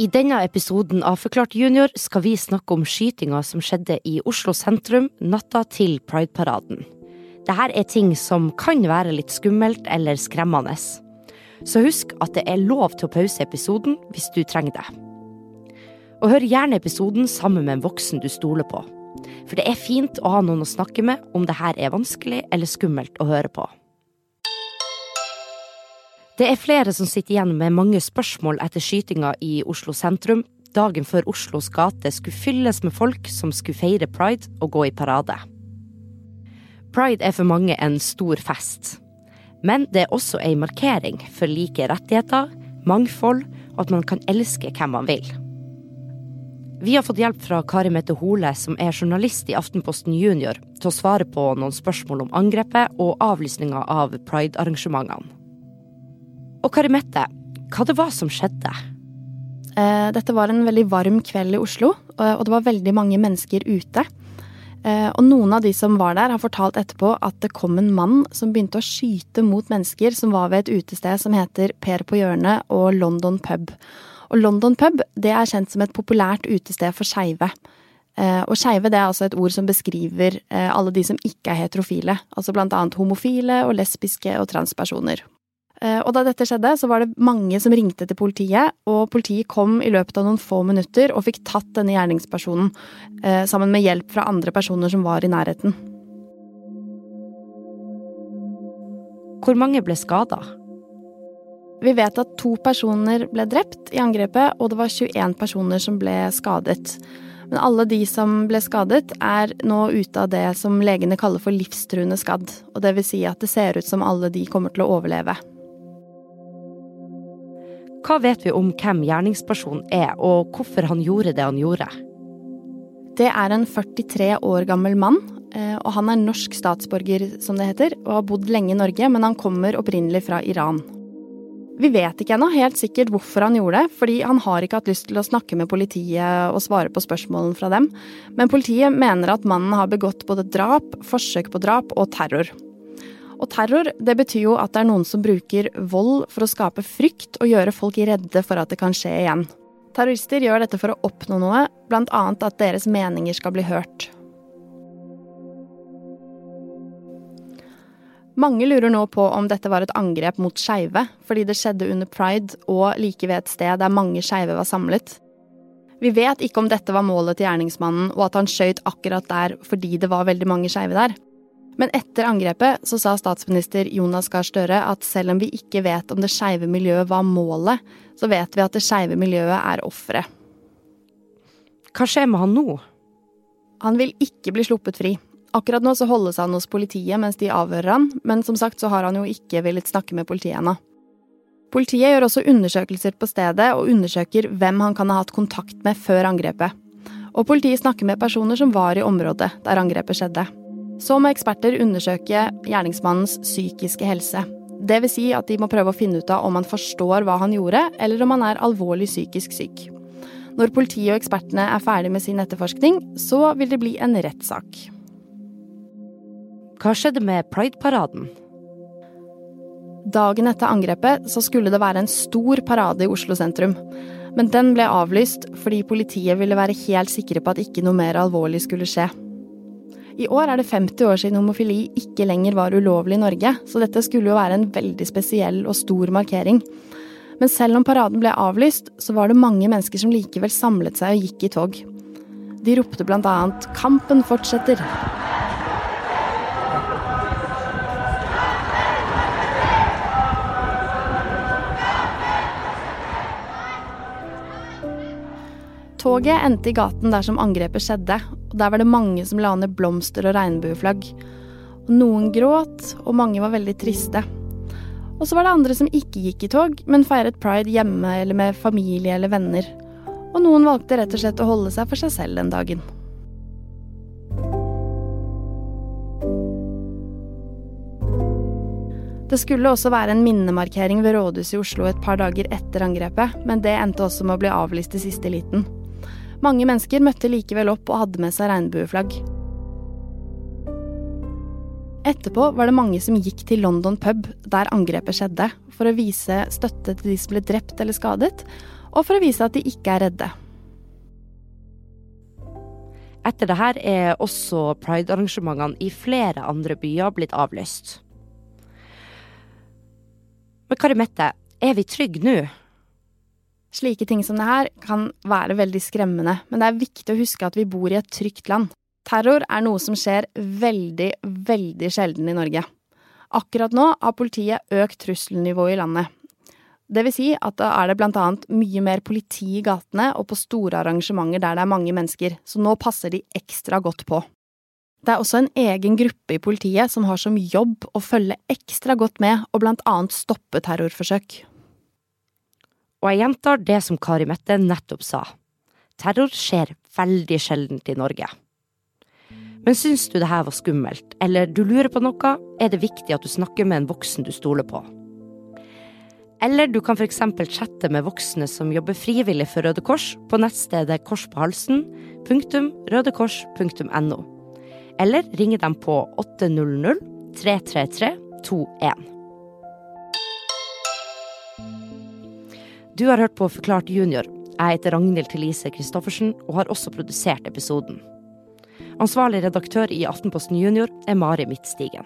I denne episoden av Forklart junior skal vi snakke om skytinga som skjedde i Oslo sentrum natta til Pride-paraden. Dette er ting som kan være litt skummelt eller skremmende. Så husk at det er lov til å pause episoden hvis du trenger det. Og hør gjerne episoden sammen med en voksen du stoler på. For det er fint å ha noen å snakke med om det her er vanskelig eller skummelt å høre på. Det er flere som sitter igjen med mange spørsmål etter skytinga i Oslo sentrum, dagen før Oslos gate skulle fylles med folk som skulle feire pride og gå i parade. Pride er for mange en stor fest. Men det er også ei markering for like rettigheter, mangfold og at man kan elske hvem man vil. Vi har fått hjelp fra Kari Mette Hole, som er journalist i Aftenposten Junior, til å svare på noen spørsmål om angrepet og avlysninga av pride-arrangementene. Og Kari Mette, hva det var som skjedde? Eh, dette var en veldig varm kveld i Oslo, og det var veldig mange mennesker ute. Eh, og noen av de som var der, har fortalt etterpå at det kom en mann som begynte å skyte mot mennesker som var ved et utested som heter Per på hjørnet og London pub. Og London pub det er kjent som et populært utested for skeive. Eh, og skeive er altså et ord som beskriver alle de som ikke er heterofile. Altså blant annet homofile og lesbiske og transpersoner. Eh, og da dette skjedde, så var det mange som ringte til politiet, og politiet kom i løpet av noen få minutter og fikk tatt denne gjerningspersonen, eh, sammen med hjelp fra andre personer som var i nærheten. Hvor mange ble skada? Vi vet at to personer ble drept i angrepet, og det var 21 personer som ble skadet. Men alle de som ble skadet, er nå ute av det som legene kaller for livstruende skadd. Og det vil si at det ser ut som alle de kommer til å overleve. Hva vet vi om hvem gjerningspersonen er, og hvorfor han gjorde det han gjorde? Det er en 43 år gammel mann, eh, og han er norsk statsborger, som det heter, og har bodd lenge i Norge, men han kommer opprinnelig fra Iran. Vi vet ikke ennå helt sikkert hvorfor han gjorde det, fordi han har ikke hatt lyst til å snakke med politiet og svare på spørsmålene fra dem, men politiet mener at mannen har begått både drap, forsøk på drap og terror. Og terror det betyr jo at det er noen som bruker vold for å skape frykt og gjøre folk redde for at det kan skje igjen. Terrorister gjør dette for å oppnå noe, bl.a. at deres meninger skal bli hørt. Mange lurer nå på om dette var et angrep mot skeive, fordi det skjedde under pride og like ved et sted der mange skeive var samlet. Vi vet ikke om dette var målet til gjerningsmannen, og at han skøyt akkurat der fordi det var veldig mange skeive der. Men etter angrepet så sa statsminister Jonas Gahr Støre at selv om vi ikke vet om det skeive miljøet var målet, så vet vi at det skeive miljøet er offeret. Hva skjer med han nå? Han vil ikke bli sluppet fri. Akkurat nå så holdes han hos politiet mens de avhører han, men som sagt så har han jo ikke villet snakke med politiet ennå. Politiet gjør også undersøkelser på stedet og undersøker hvem han kan ha hatt kontakt med før angrepet. Og politiet snakker med personer som var i området der angrepet skjedde. Så må eksperter undersøke gjerningsmannens psykiske helse. Det vil si at de må prøve å finne ut av om han forstår hva han gjorde, eller om han er alvorlig psykisk syk. Når politiet og ekspertene er ferdig med sin etterforskning, så vil det bli en rettssak. Hva skjedde med Pride-paraden? Dagen etter angrepet så skulle det være en stor parade i Oslo sentrum. Men den ble avlyst fordi politiet ville være helt sikre på at ikke noe mer alvorlig skulle skje. I år er det 50 år siden homofili ikke lenger var ulovlig i Norge, så dette skulle jo være en veldig spesiell og stor markering. Men selv om paraden ble avlyst, så var det mange mennesker som likevel samlet seg og gikk i tog. De ropte annet 'Kampen fortsetter'. Toget endte i gaten der som angrepet skjedde, og der var det mange som la ned blomster og regnbueflagg. Og noen gråt, og mange var veldig triste. Og så var det andre som ikke gikk i tog, men feiret pride hjemme eller med familie eller venner. Og noen valgte rett og slett å holde seg for seg selv den dagen. Det skulle også være en minnemarkering ved rådhuset i Oslo et par dager etter angrepet, men det endte også med å bli avlyst i siste liten. Mange mennesker møtte likevel opp og hadde med seg regnbueflagg. Etterpå var det mange som gikk til London pub, der angrepet skjedde, for å vise støtte til de som ble drept eller skadet, og for å vise at de ikke er redde. Etter det her er også pride-arrangementene i flere andre byer blitt avlyst. Men Kari Mette, er vi trygge nå? Slike ting som det her kan være veldig skremmende, men det er viktig å huske at vi bor i et trygt land. Terror er noe som skjer veldig, veldig sjelden i Norge. Akkurat nå har politiet økt trusselnivået i landet. Det vil si at da er det blant annet mye mer politi i gatene og på store arrangementer der det er mange mennesker, så nå passer de ekstra godt på. Det er også en egen gruppe i politiet som har som jobb å følge ekstra godt med og blant annet stoppe terrorforsøk. Og jeg gjentar det som Kari Mette nettopp sa. Terror skjer veldig sjeldent i Norge. Men syns du det her var skummelt, eller du lurer på noe, er det viktig at du snakker med en voksen du stoler på. Eller du kan f.eks. chatte med voksne som jobber frivillig for Røde Kors på nettstedet korspåhalsen.rødekors.no. Eller ringe dem på 800 333 21. Du har hørt på Forklart junior. Jeg heter Ragnhild Thelise Christoffersen og har også produsert episoden. Ansvarlig redaktør i Aftenposten Junior er Mari Midtstigen.